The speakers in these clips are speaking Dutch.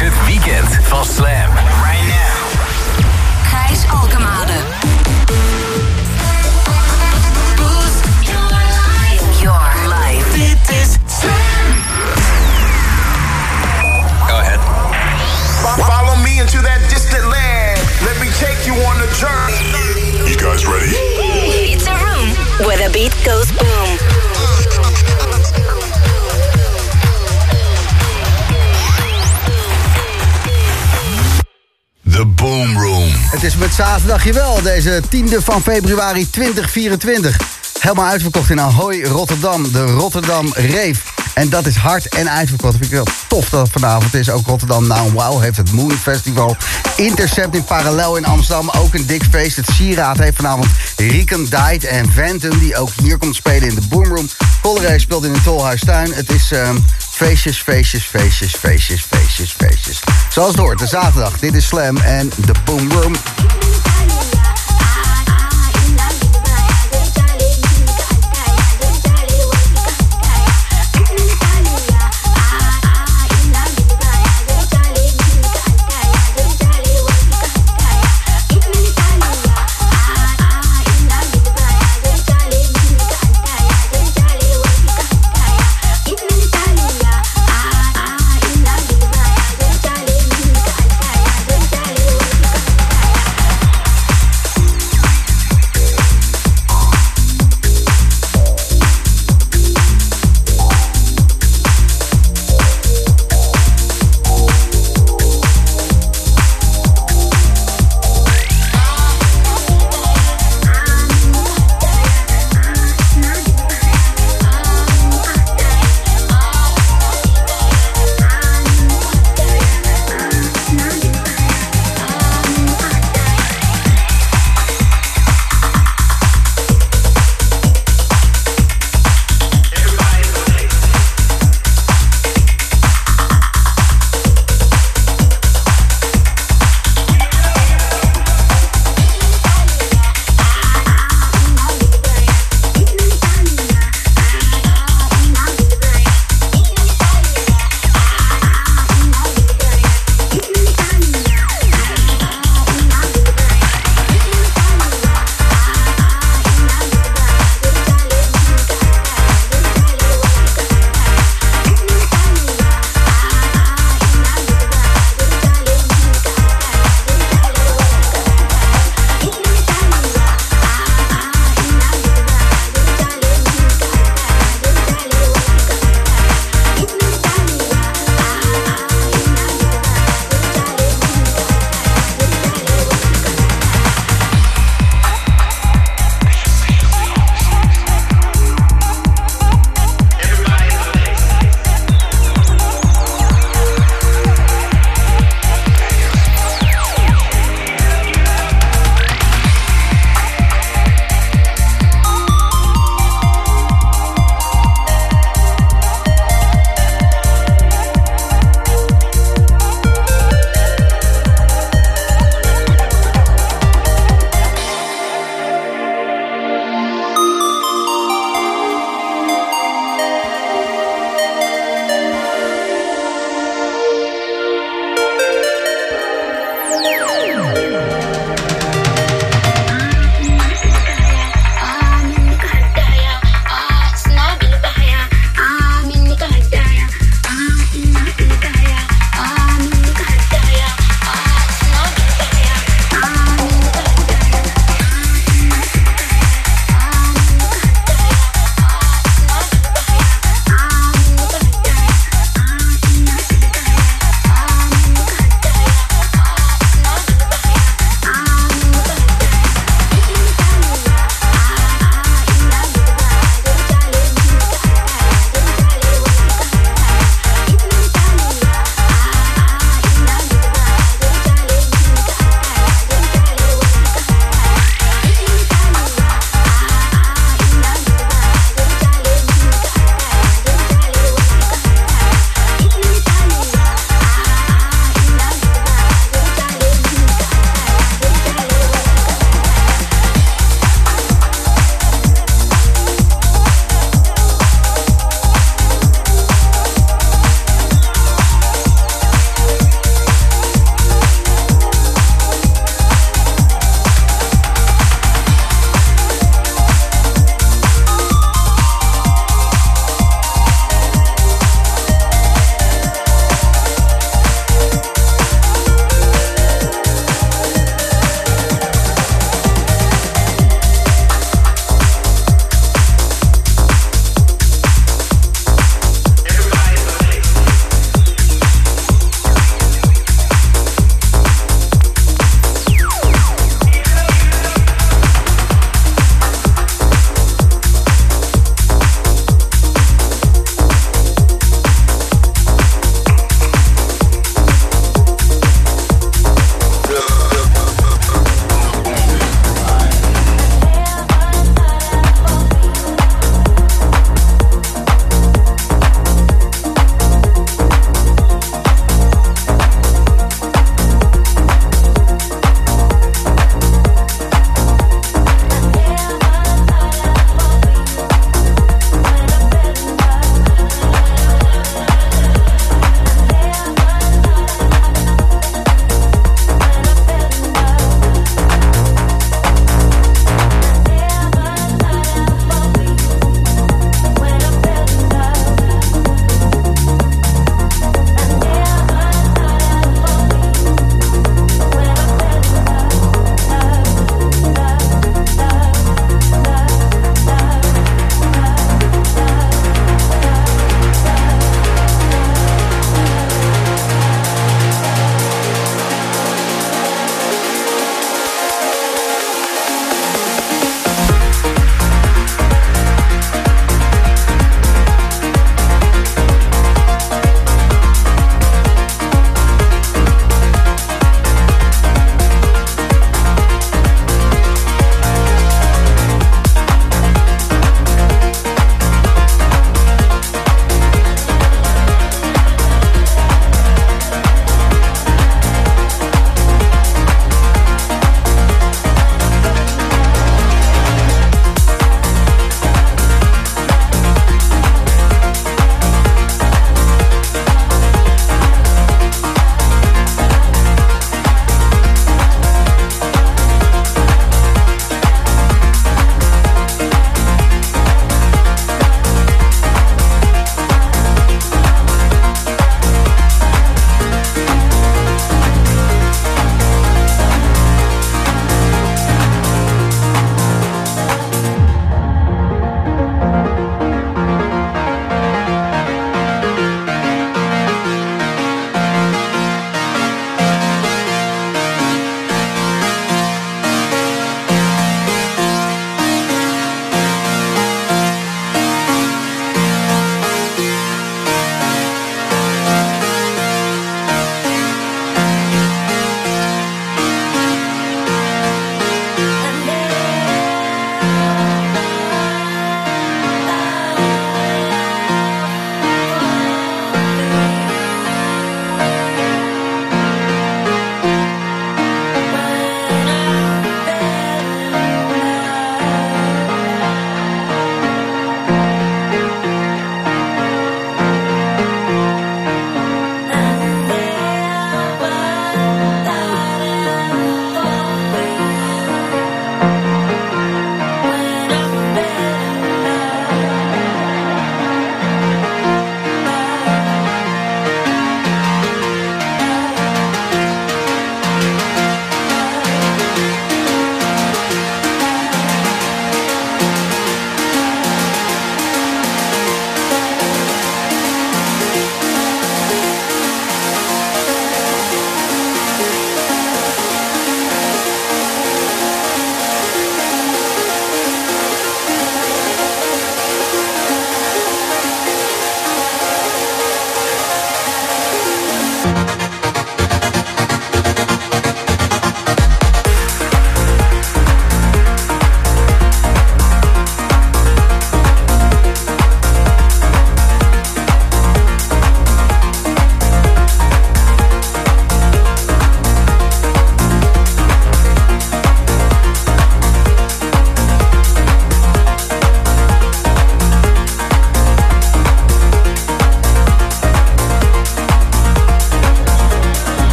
is het weekend van Slam. Right now. Gijs Alkemade. Boost your life. Your life. Dit is Slam. Go ahead. Follow me into that distant land. Let me take you on a journey. You guys ready? It's a room where the beat goes boom. Boom Room. Het is met zaterdagje wel, deze 10e van februari 2024. Helemaal uitverkocht in Ahoy, Rotterdam. De Rotterdam Reef. En dat is hard en uitverkocht. Vind ik wel tof dat het vanavond is. Ook Rotterdam Now Wow heeft het Moon Festival. Intercept in Parallel in Amsterdam. Ook een dik feest. Het Sieraad heeft vanavond Rieken Died en Phantom... die ook hier komt spelen in de Boomroom. Collerij speelt in een Tolhuistuin. Het is ehm, feestjes, feestjes, feestjes, feestjes, feestjes, feestjes. Zoals het de zaterdag. Dit is Slam en de Boomroom. Eerste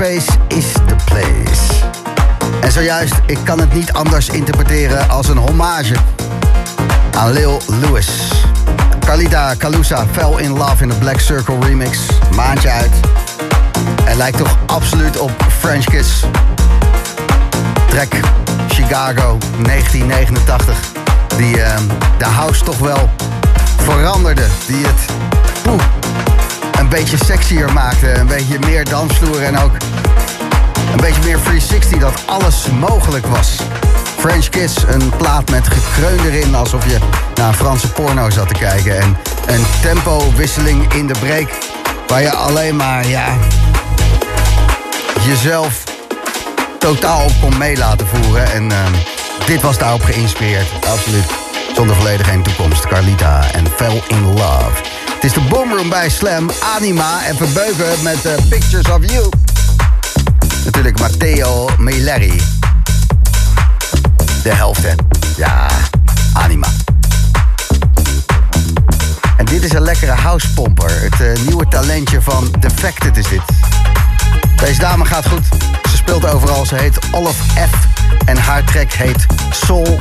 Space is the place. En zojuist, ik kan het niet anders interpreteren als een hommage aan Lil Lewis. Carlita Calusa fell in love in de Black Circle remix. Maandje uit. En lijkt toch absoluut op French Kiss. Track Chicago 1989. Die eh, de house toch wel veranderde. Die het een beetje sexier maakte. Een beetje meer dansvloer en ook een beetje meer 360. Dat alles mogelijk was. French Kiss, een plaat met gekreun erin. Alsof je naar een Franse porno zat te kijken. En een tempowisseling in de break. Waar je alleen maar, ja... Jezelf totaal op kon mee laten voeren. En ehm, dit was daarop geïnspireerd. Absoluut. Zonder volledig geen toekomst. Carlita en Fell in Love. Het is de Boomroom bij Slam. Anima en verbeuken met eh, Pictures of You. Natuurlijk Matteo Meleri. De helft, hè. Ja, Anima. En dit is een lekkere housepomper. Het eh, nieuwe talentje van Defected is dit. Deze dame gaat goed. Ze speelt overal. Ze heet Olaf F. En haar track heet Soul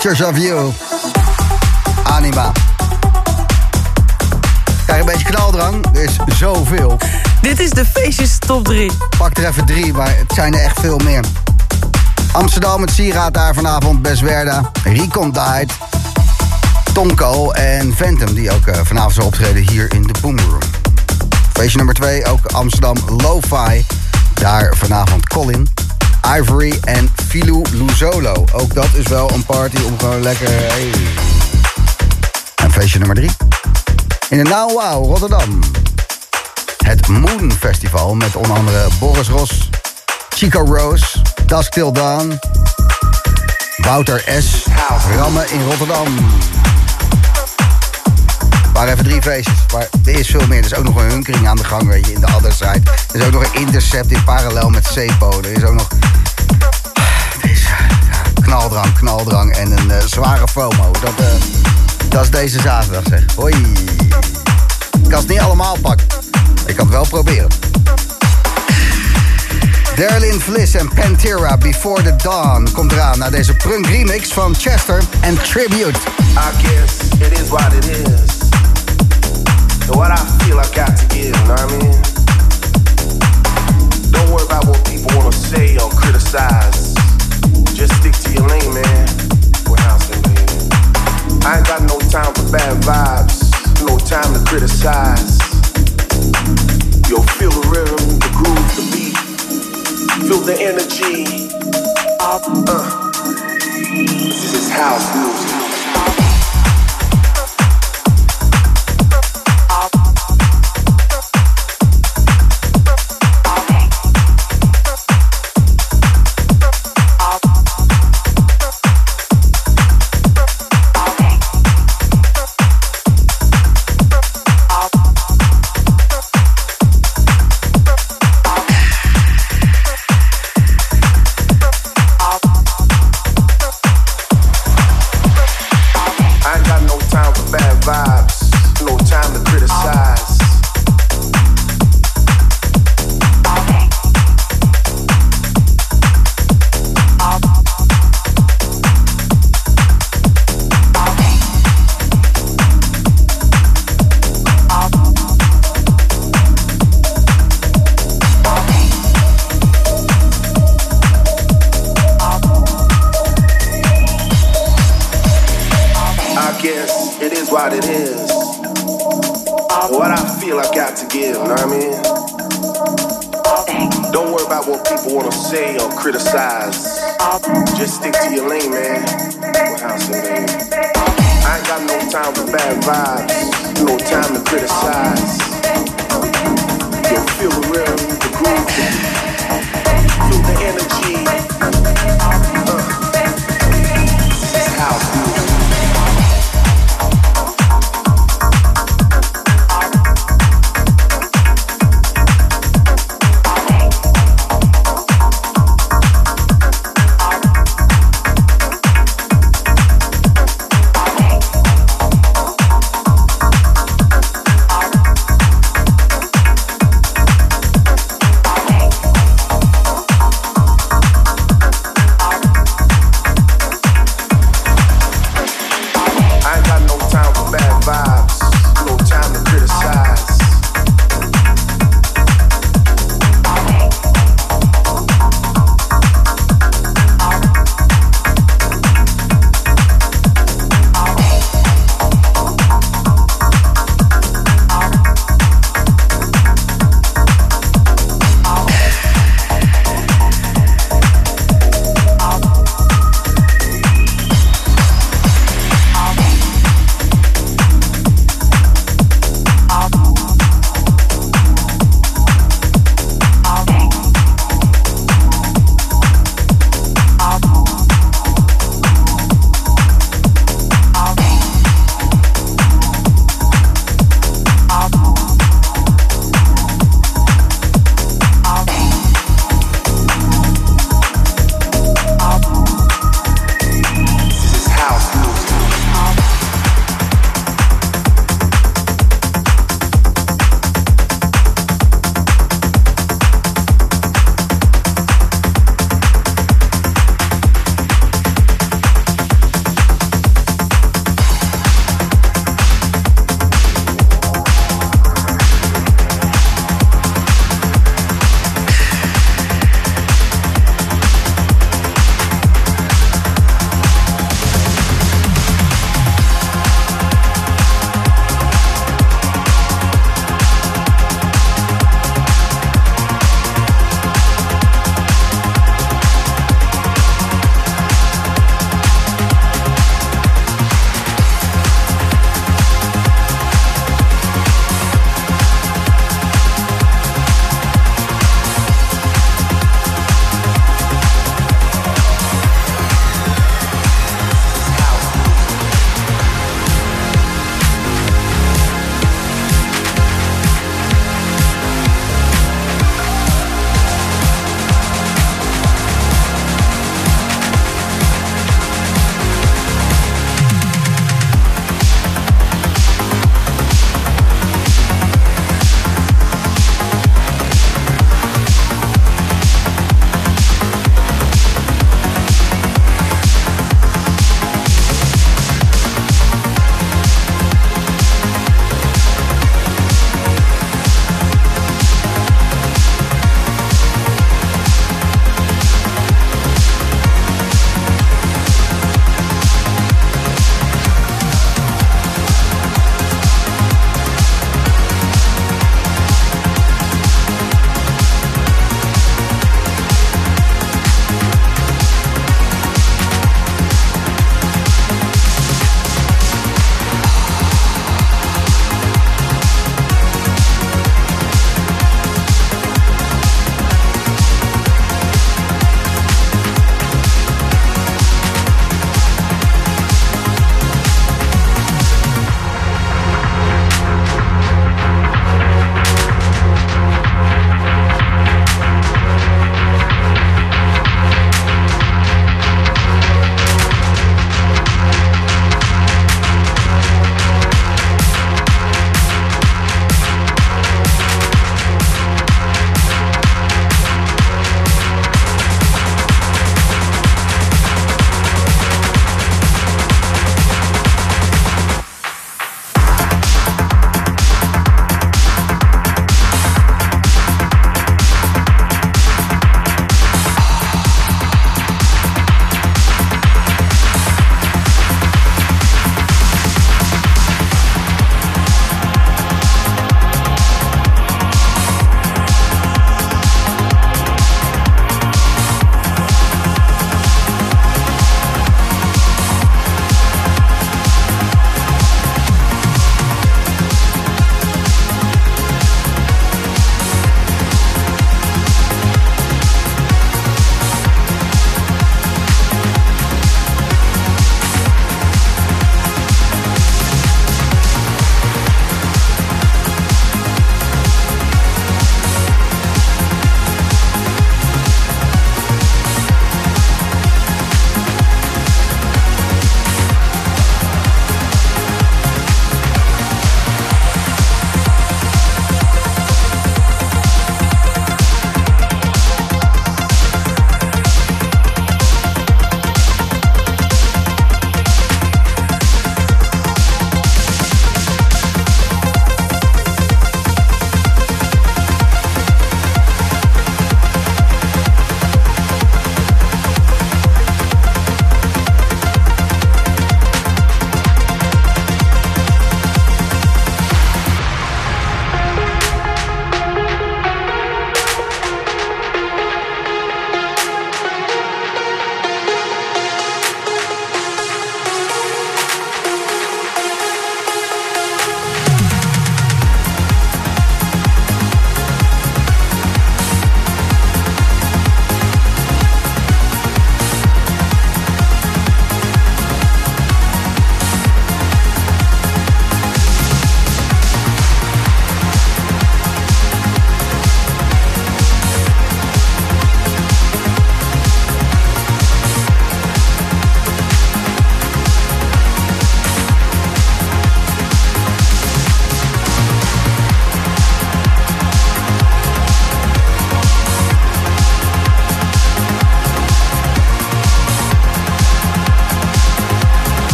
Pictures of You. Anima. Krijg een beetje knaldrang. Er is zoveel. Dit is de feestjes top 3. Pak er even drie, maar het zijn er echt veel meer. Amsterdam, het sieraad daar vanavond. Beswerda, Recondite, Tonko en Phantom... die ook eh, vanavond zal optreden hier in de Boomroom. Feestje nummer twee, ook Amsterdam Lo-Fi. Daar vanavond Colin, Ivory en Filou Luzolo. Ook dat is wel een party om gewoon lekker... Hey. En feestje nummer drie. In de Now Wow, Rotterdam. Het Moon Festival met onder andere Boris Ros, Chico Rose, Dusk Till Dawn, Wouter S. Rammen in Rotterdam. Maar even drie feestjes, maar er is veel meer. Er is ook nog een hunkering aan de gang, weet je, in de other side. Er is ook nog een intercept in parallel met Cepo. Er is ook nog... Knaldrang, knaldrang en een eh, zware FOMO. Dat, eh, dat is deze zaterdag, zeg. Hoi. Ik kan het niet allemaal pakken. Ik kan het wel proberen. Derlin Fliss en Pantera Before the Dawn komt eraan... na deze prunk remix van Chester en Tribute. I guess it is what it is. What I feel I got to give, you know what I mean? Don't worry about what people wanna say or criticize. Just stick to your lane, man. We're house lane. I ain't got no time for bad vibes, no time to criticize. Yo, feel the rhythm, the groove, the beat. Feel the energy. Uh, this is house music.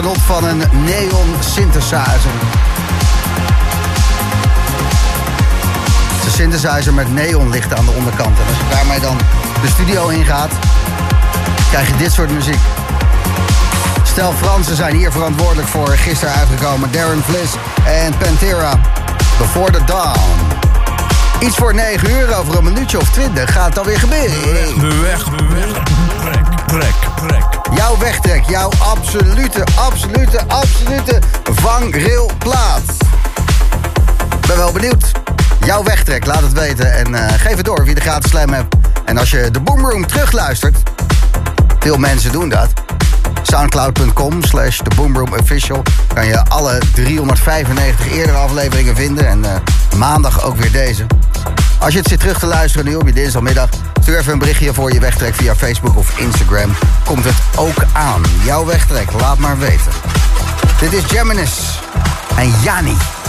Genot van een neon synthesizer. Het is een synthesizer met neonlichten aan de onderkant. En als je daarmee dan de studio ingaat, krijg je dit soort muziek. Stel Fransen zijn hier verantwoordelijk voor. Gisteren uitgekomen Darren Vliss en Pantera. Before the Dawn. Iets voor 9 uur, over een minuutje of 20 gaat het alweer gebeuren. Beweg, beweg. Trek, trek. Jouw wegtrek, jouw absolute, absolute, absolute vangrailplaat. Ben wel benieuwd. Jouw wegtrek, laat het weten en eh, geef het door wie de gratis slam hebt. En als je de Boomroom terugluistert, veel mensen doen dat. Soundcloud.com slash The Boomroom Official kan je alle 395 eerdere afleveringen vinden. En eh, maandag ook weer deze. Als je het zit terug te luisteren nu op je dinsdagmiddag... stuur even een berichtje voor je wegtrek via Facebook of Instagram. Komt het ook aan. Jouw wegtrek, laat maar weten. Dit is Geminis en Jani.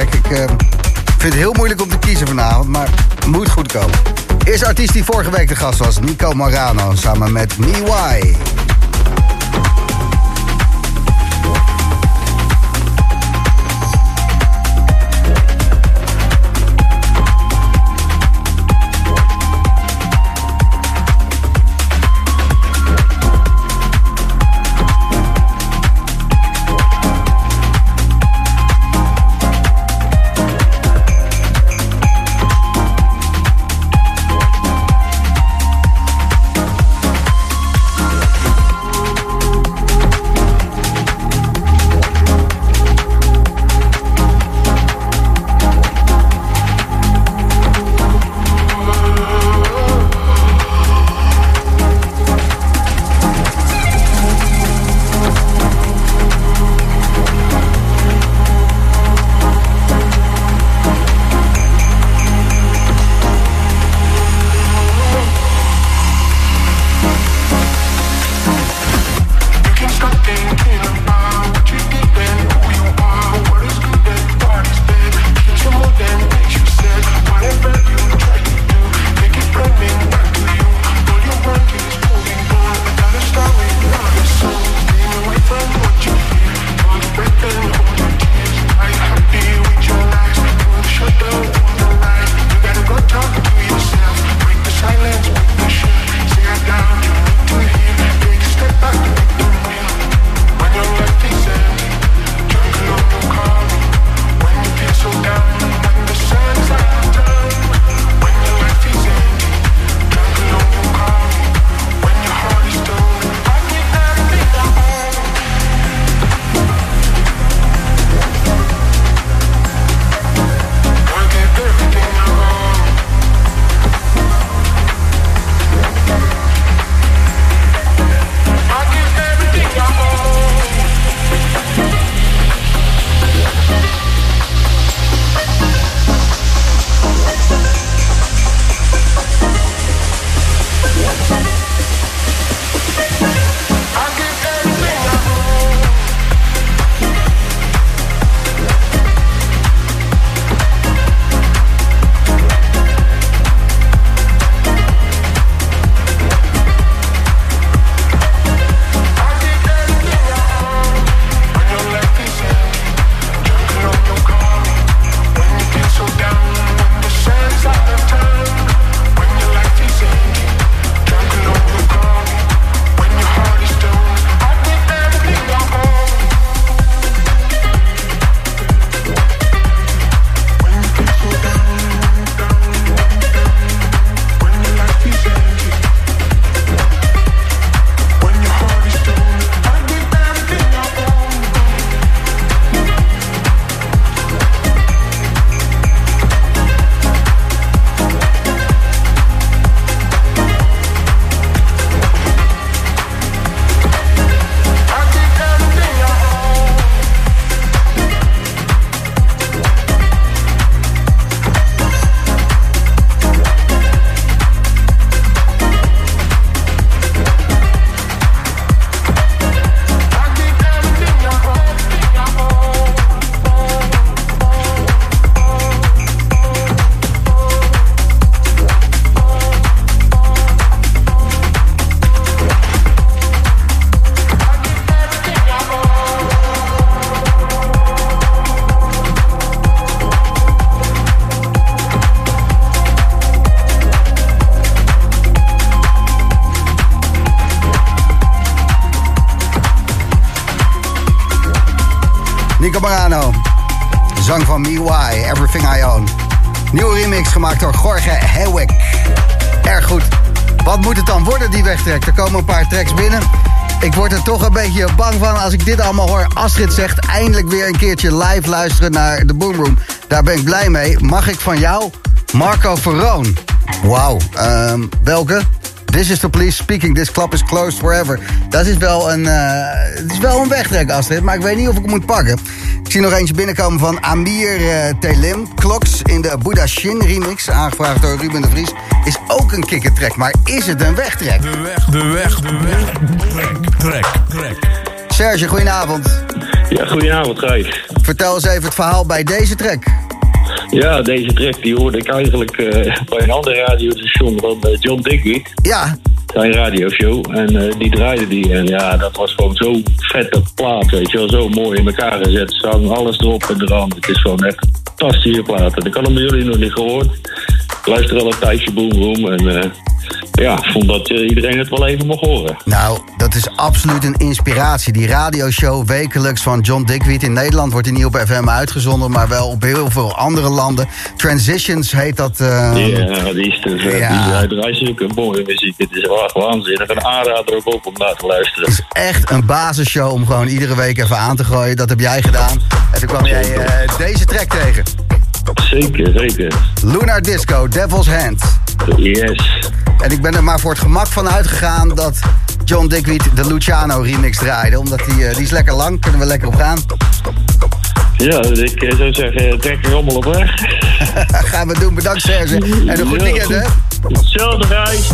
Ik eh, vind het heel moeilijk om te kiezen vanavond, maar moet goed komen. Eerste artiest die vorige week de gast was, Nico Marano, samen met Me als ik dit allemaal hoor. Astrid zegt eindelijk weer een keertje live luisteren naar de Boomroom. Daar ben ik blij mee. Mag ik van jou Marco Verroon? Wauw. Ehm, welke? This is the police speaking. This club is closed forever. Dat is wel een, eh, het is wel een wegtrek, Astrid. Maar ik weet niet of ik hem moet pakken. Ik zie nog eentje binnenkomen van Amir eh, Telim. Kloks in de Buddha Shin remix. Aangevraagd door Ruben de Vries. Is ook een kikkertrek. Maar is het een wegtrek? De weg, de weg, de weg. Trek, trek, trek. Serge, goedenavond. Ja, goedenavond, Gijs. Vertel eens even het verhaal bij deze track. Ja, deze track die hoorde ik eigenlijk eh, bij een andere radiostation van eh, John Digby. Ja, Zijn radioshow. En eh, die draaide die. En ja, dat was gewoon zo'n vette plaat, weet je wel. Zo mooi in elkaar gezet. Zang alles erop en eraan. Het is gewoon echt fantastische plaat. En ik had hem bij jullie nog niet gehoord. Ik luister al een tijdje Boom Boom. En ja, ik vond dat eh, iedereen het wel even mocht horen. nou, dat is absoluut een inspiratie. Die radioshow wekelijks van John Dickwiet. In Nederland wordt niet op FM uitgezonden, maar wel op heel veel andere landen. Transitions heet dat. eh, Ja, die is te vet. Ja. Die, hij draait zulke mooie muziek. Het is echt waanzinnig. Een aanrader ook op om naar te luisteren. is echt een basisshow om gewoon iedere week even aan te gooien. Dat heb jij gedaan. En toen kwam jij eh, deze track tegen. Zeker, zeker. Lunar Disco, Devil's Hand. Yes. En ik ben er maar voor het gemak van uitgegaan dat John Dickwiet de Luciano remix draaide. Omdat die, eh, die is lekker lang, kunnen we lekker op gaan. Ja, ik eh, zou zeggen, trek er allemaal op weg. gaan we doen, bedankt Serge. En een goed weekend hè. Hetzelfde reis.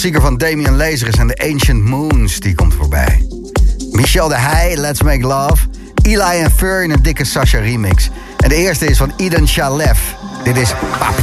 Klassieker van Damian Lazarus en The Ancient Moons, die komt voorbij. Michel de Heij, Let's Make Love. Eli en Fur in een dikke Sasha remix. En de eerste is van Eden Shalev. Dit is Papi.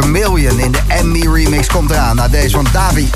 Vermillion in de Emmy remix komt eraan. Na deze van Davi.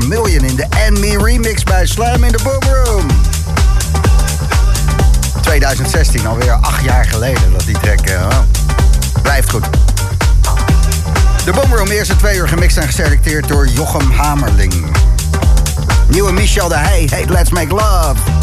Million in de And Me remix bij Slam in the Boomroom. 2016, alweer acht jaar geleden dat die track eh, oh, blijft goed. De Boomroom, eerste twee uur gemixt en geselecteerd door Jochem Hamerling. Nieuwe Michel de hey heet Let's Make Love.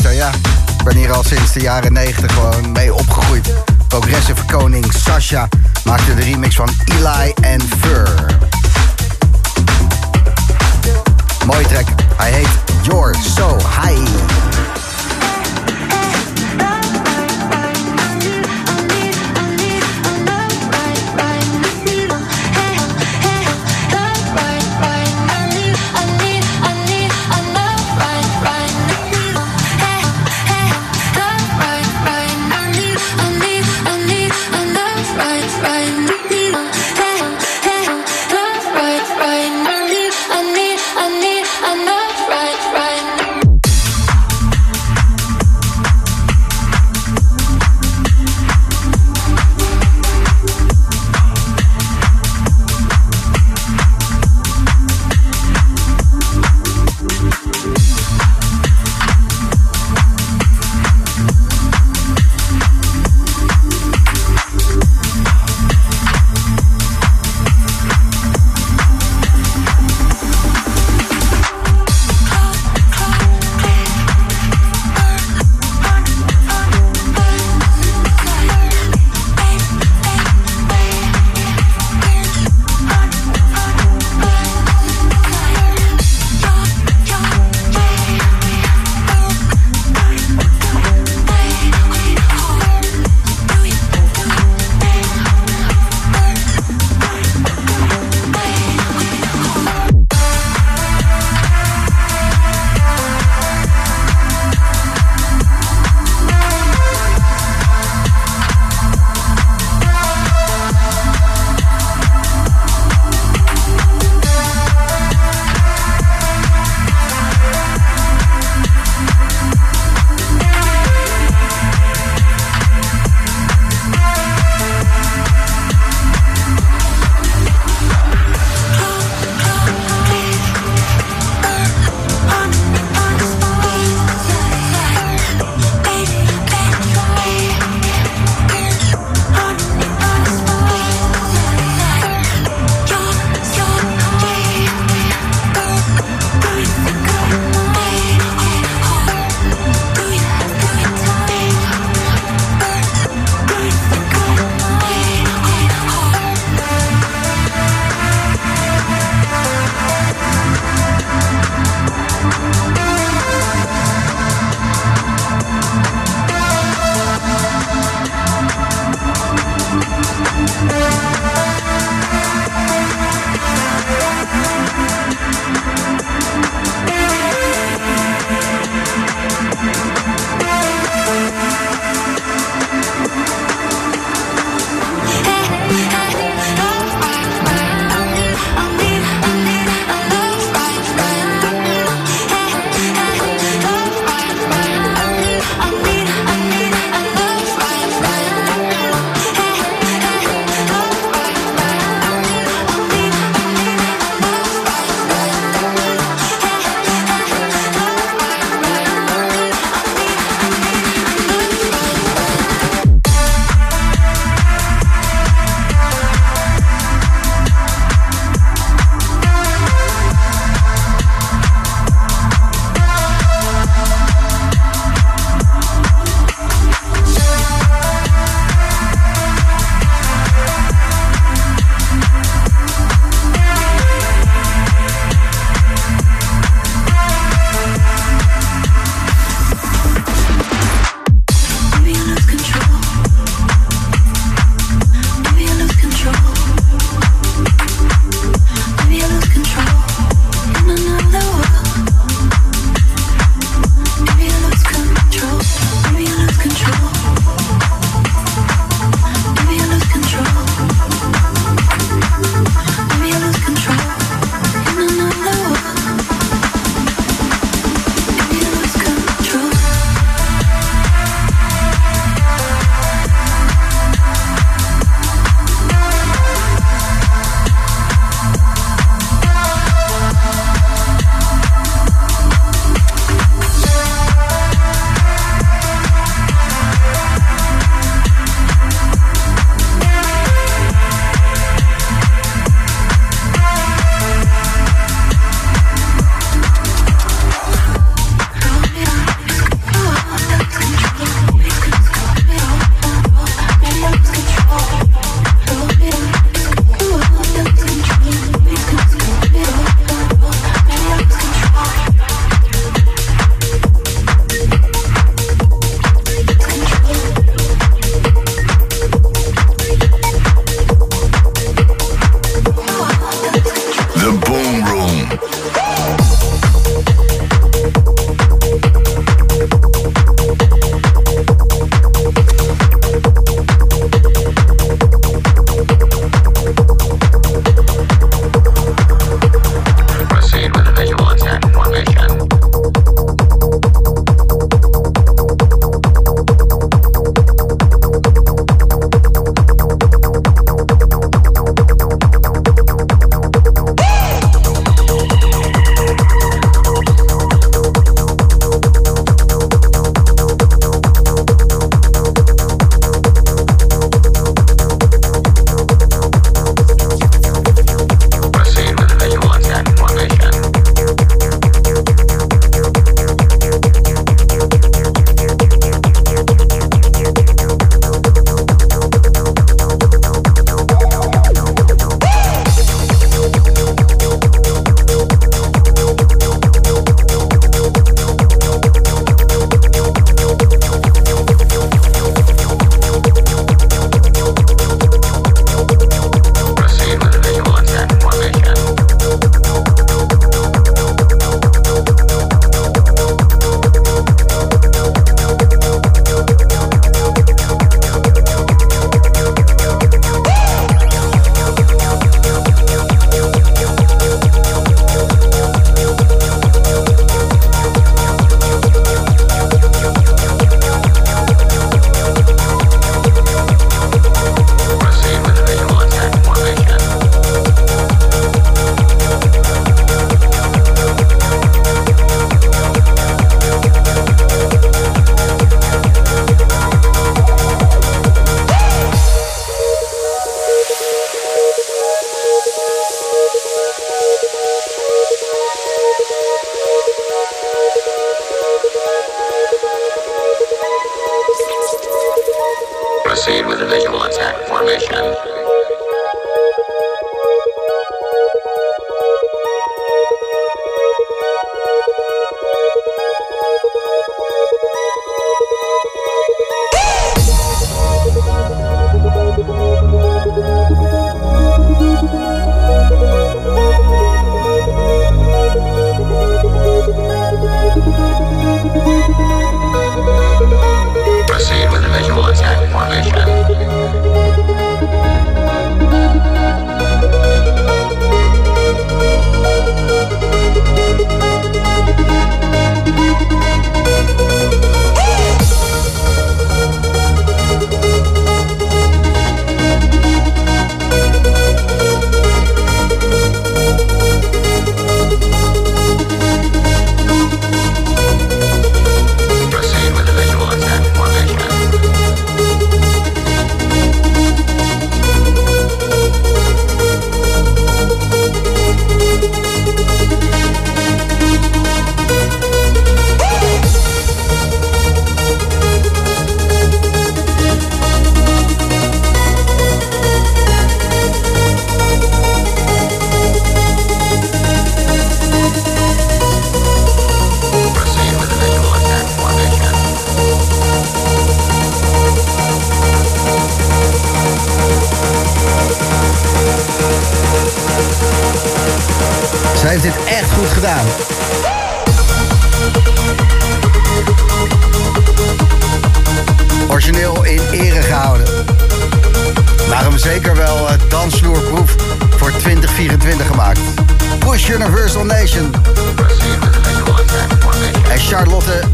ja. Ik ben hier al sinds de jaren 90 gewoon mee opgegroeid. Progressive koning Sasha maakte de remix van Eli en Fur. Mooi track. Hij heet Your So High.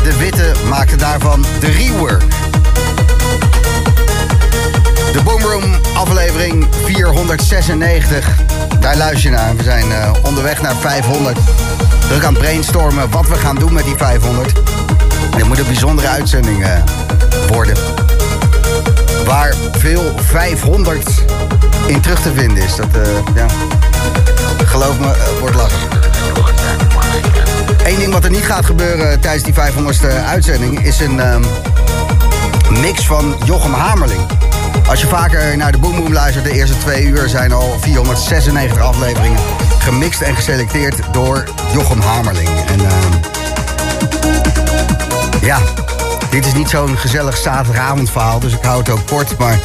De Witte maakte daarvan de rework. De Boomroom aflevering 496. Daar luister je naar. We zijn uh, onderweg naar 500. Druk aan brainstormen wat we gaan doen met die 500. En het moet een bijzondere uitzending uh, worden. Waar veel 500 in terug te vinden is. Dat, uh, ja. Geloof me, wordt lastig. Eén ding wat er niet gaat gebeuren tijdens die 500ste uitzending... is een um, mix van Jochem Hamerling. Als je vaker naar de Boom Boom luistert, de eerste twee uur zijn al 496 afleveringen gemixt en geselecteerd door Jochem Hamerling. En uh, ja, dit is niet zo'n gezellig zaterdagavondverhaal, dus ik hou het ook kort. Maar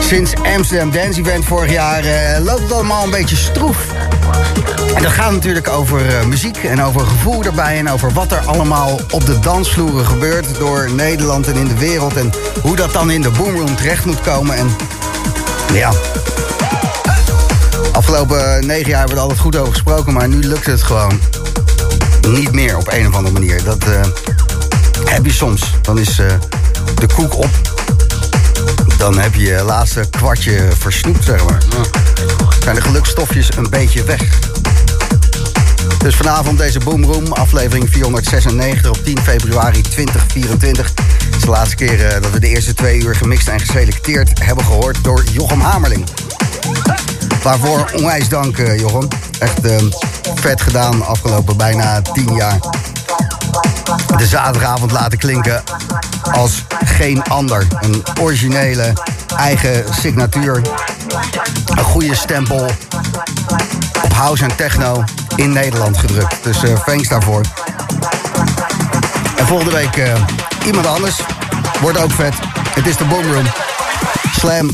sinds Amsterdam Dance Event vorig jaar uh, loopt het allemaal een beetje stroef. En dat gaat natuurlijk over uh, muziek en over gevoel erbij... en over wat er allemaal op de dansvloeren gebeurt door Nederland en in de wereld... en hoe dat dan in de boomroom terecht moet komen. En ja, afgelopen negen jaar hebben we er altijd goed over gesproken... maar nu lukt het gewoon niet meer op een of andere manier. Dat uh, heb je soms. Dan is de koek op. Dan heb je je laatste kwartje versnoept, zeg maar. Zijn de gelukstofjes een beetje weg. Dus vanavond deze Boomroom, aflevering 496 op 10 februari 2024. Het is de laatste keer uh, dat we de eerste twee uur gemixt en geselecteerd hebben gehoord door Jochem Hamerling. Waarvoor onwijs dank, uh, Jochem. Echt uh, vet gedaan afgelopen bijna 10 jaar. De zaterdagavond laten klinken als geen ander. Een originele eigen signatuur. Een goede stempel op house en techno in Nederland gedrukt. Dus uh, thanks daarvoor. En volgende week uh, iemand anders. Wordt ook vet. Het is de Boomroom. Slam.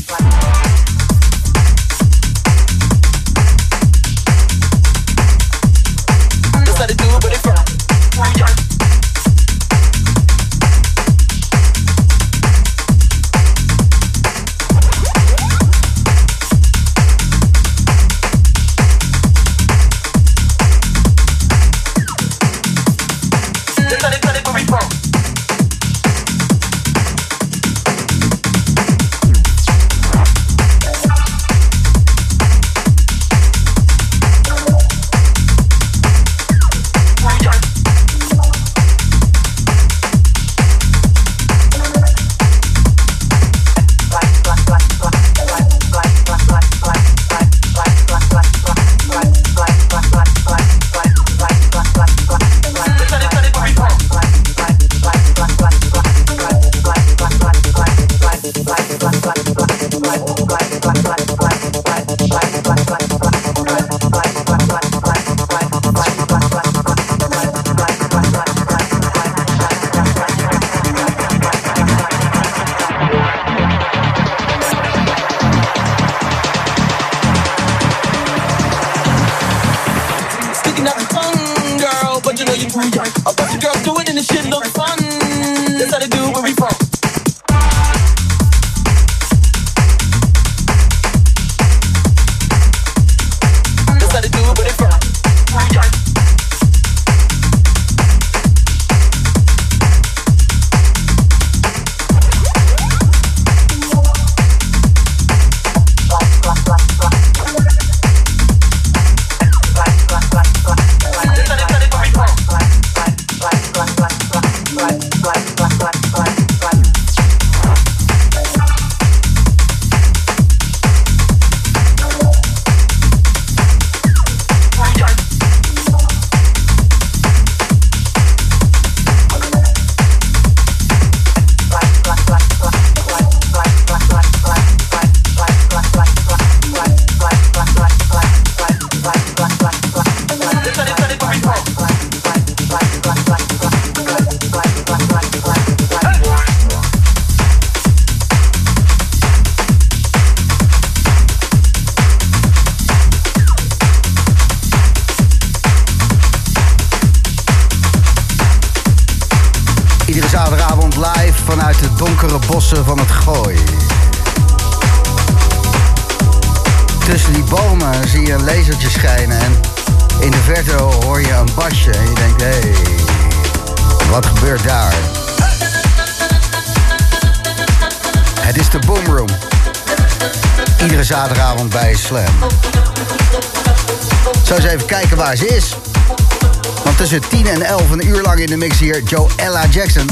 10 en 11 een uur lang in de mix hier Joella Jackson.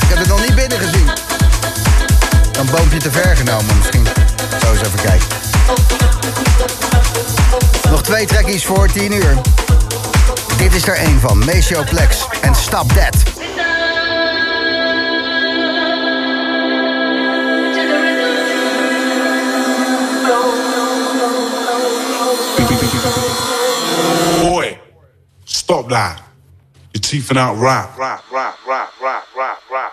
Ik heb het nog niet binnen gezien. Een boompje te ver genomen misschien. Zo eens even kijken. Nog twee trackies voor 10 uur. Dit is er één van. Maceo Plex en Stop That. Stop that. You're teething out rap. Rap, rap, rap, rap, rap, rap, rap.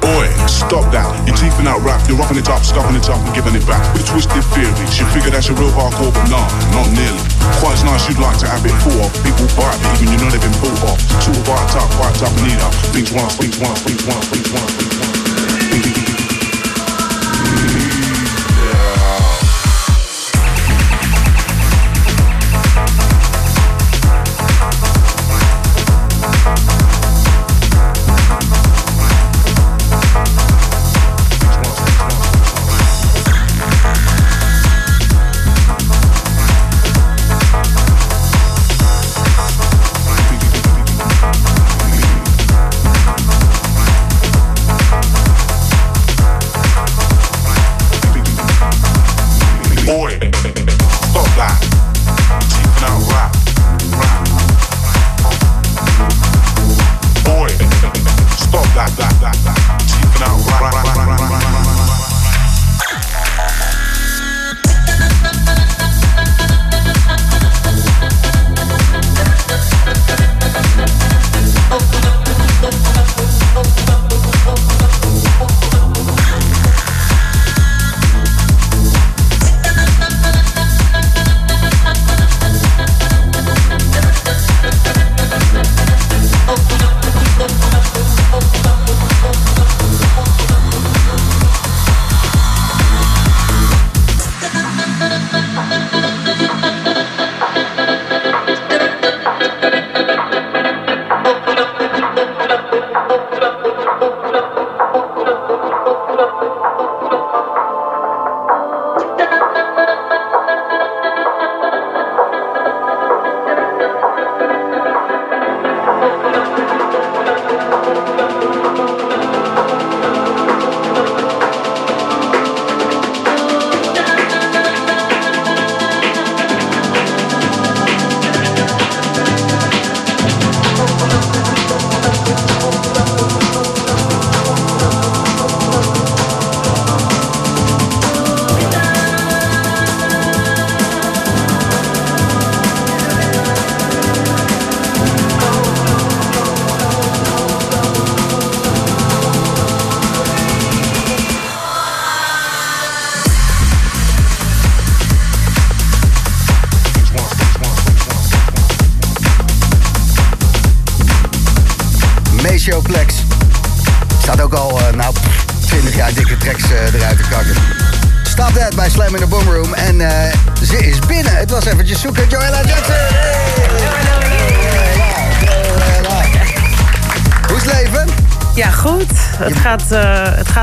Boy, stop that. You're teething out rap. You're roughing it up, scuffing it up and giving it back. With twisted theories. You figure that's your real hardcore, but nah, not nearly. Quite as nice you'd like to have it for. People bite me, even you know they've been bought off. Two bite up, bite up, need up. Things once, things once, things once, things once, things once.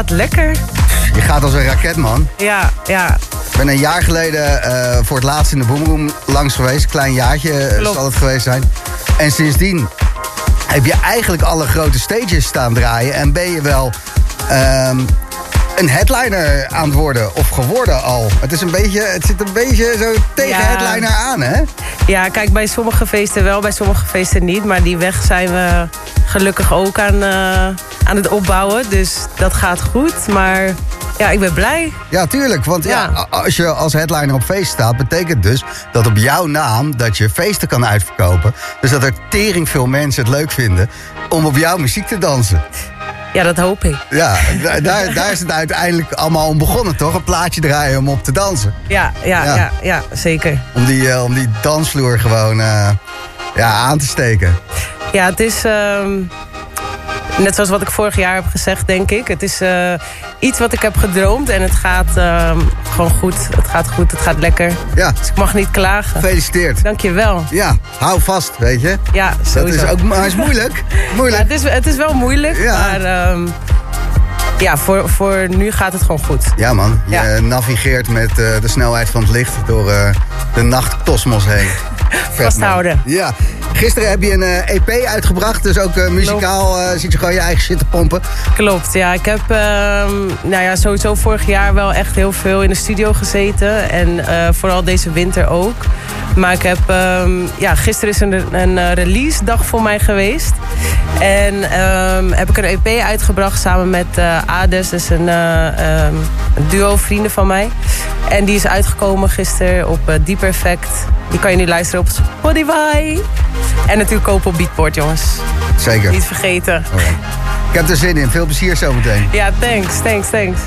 Lekker. Je gaat als een raket, man. Ja, ja. Ik ben een jaar geleden eh, voor het laatst in de Boomroom langs geweest. Klein jaartje eh, Klopt. zal het geweest zijn. En sindsdien heb je eigenlijk alle grote stages staan draaien. En ben je wel ehm, een headliner aan het worden. Of geworden al. Het, is een beetje, het zit een beetje zo tegen Ja. headliner aan, hè? Ja, kijk, bij sommige feesten wel, bij sommige feesten niet. Maar die weg zijn we gelukkig ook aan, eh, aan het opbouwen. Dus dat gaat goed. Maar ja, ik ben blij. Ja, tuurlijk. Want ja. Als je als headliner op feest staat... betekent dus dat op jouw naam dat je feesten kan uitverkopen. Dus dat er tering veel mensen het leuk vinden om op jouw muziek te dansen. Ja, dat hoop ik. Ja, da- daar, daar is het uiteindelijk allemaal om begonnen, toch? Een plaatje draaien om op te dansen. Ja, ja, Ja. ja, ja, zeker. Om die, eh, om die dansvloer gewoon eh, ja, aan te steken. Ja, het is ehm, net zoals wat ik vorig jaar heb gezegd, denk ik. Het is eh, iets wat ik heb gedroomd en het gaat ehm, gewoon goed. Het gaat goed, het gaat lekker. Ja, Dus ik mag niet klagen. gefeliciteerd. Dank je wel. Ja, hou vast, weet je. Ja, Dat sowieso. is ook maar het is moeilijk. Ja, Moeilijk. het, is, het is wel moeilijk, Ja. maar ehm, ja, voor, voor nu gaat het gewoon goed. Ja man, je Ja. navigeert met eh, de snelheid van het licht door eh, de nachtkosmos heen. Vasthouden. Ja. Gisteren heb je een eh, EP uitgebracht, dus ook muzikaal eh zit je gewoon je eigen shit te pompen. Klopt, ja. Ik heb ehm, nou ja, sowieso vorig jaar wel echt heel veel in de studio gezeten. En vooral deze winter ook. Maar ik heb, ehm, ja, gisteren is een, een eh, release dag voor mij geweest. En ehm, heb ik een EP uitgebracht samen met eh, Ades, dus een, eh, ehm, een duo vrienden van mij. En die is uitgekomen gisteren op uh, Deep Perfect. Die kan je nu luisteren op Spotify. En natuurlijk kopen op Beatport, jongens. Zeker. Niet vergeten. Alright. Ik heb er zin in. Veel plezier zometeen. Ja, thanks, thanks, thanks.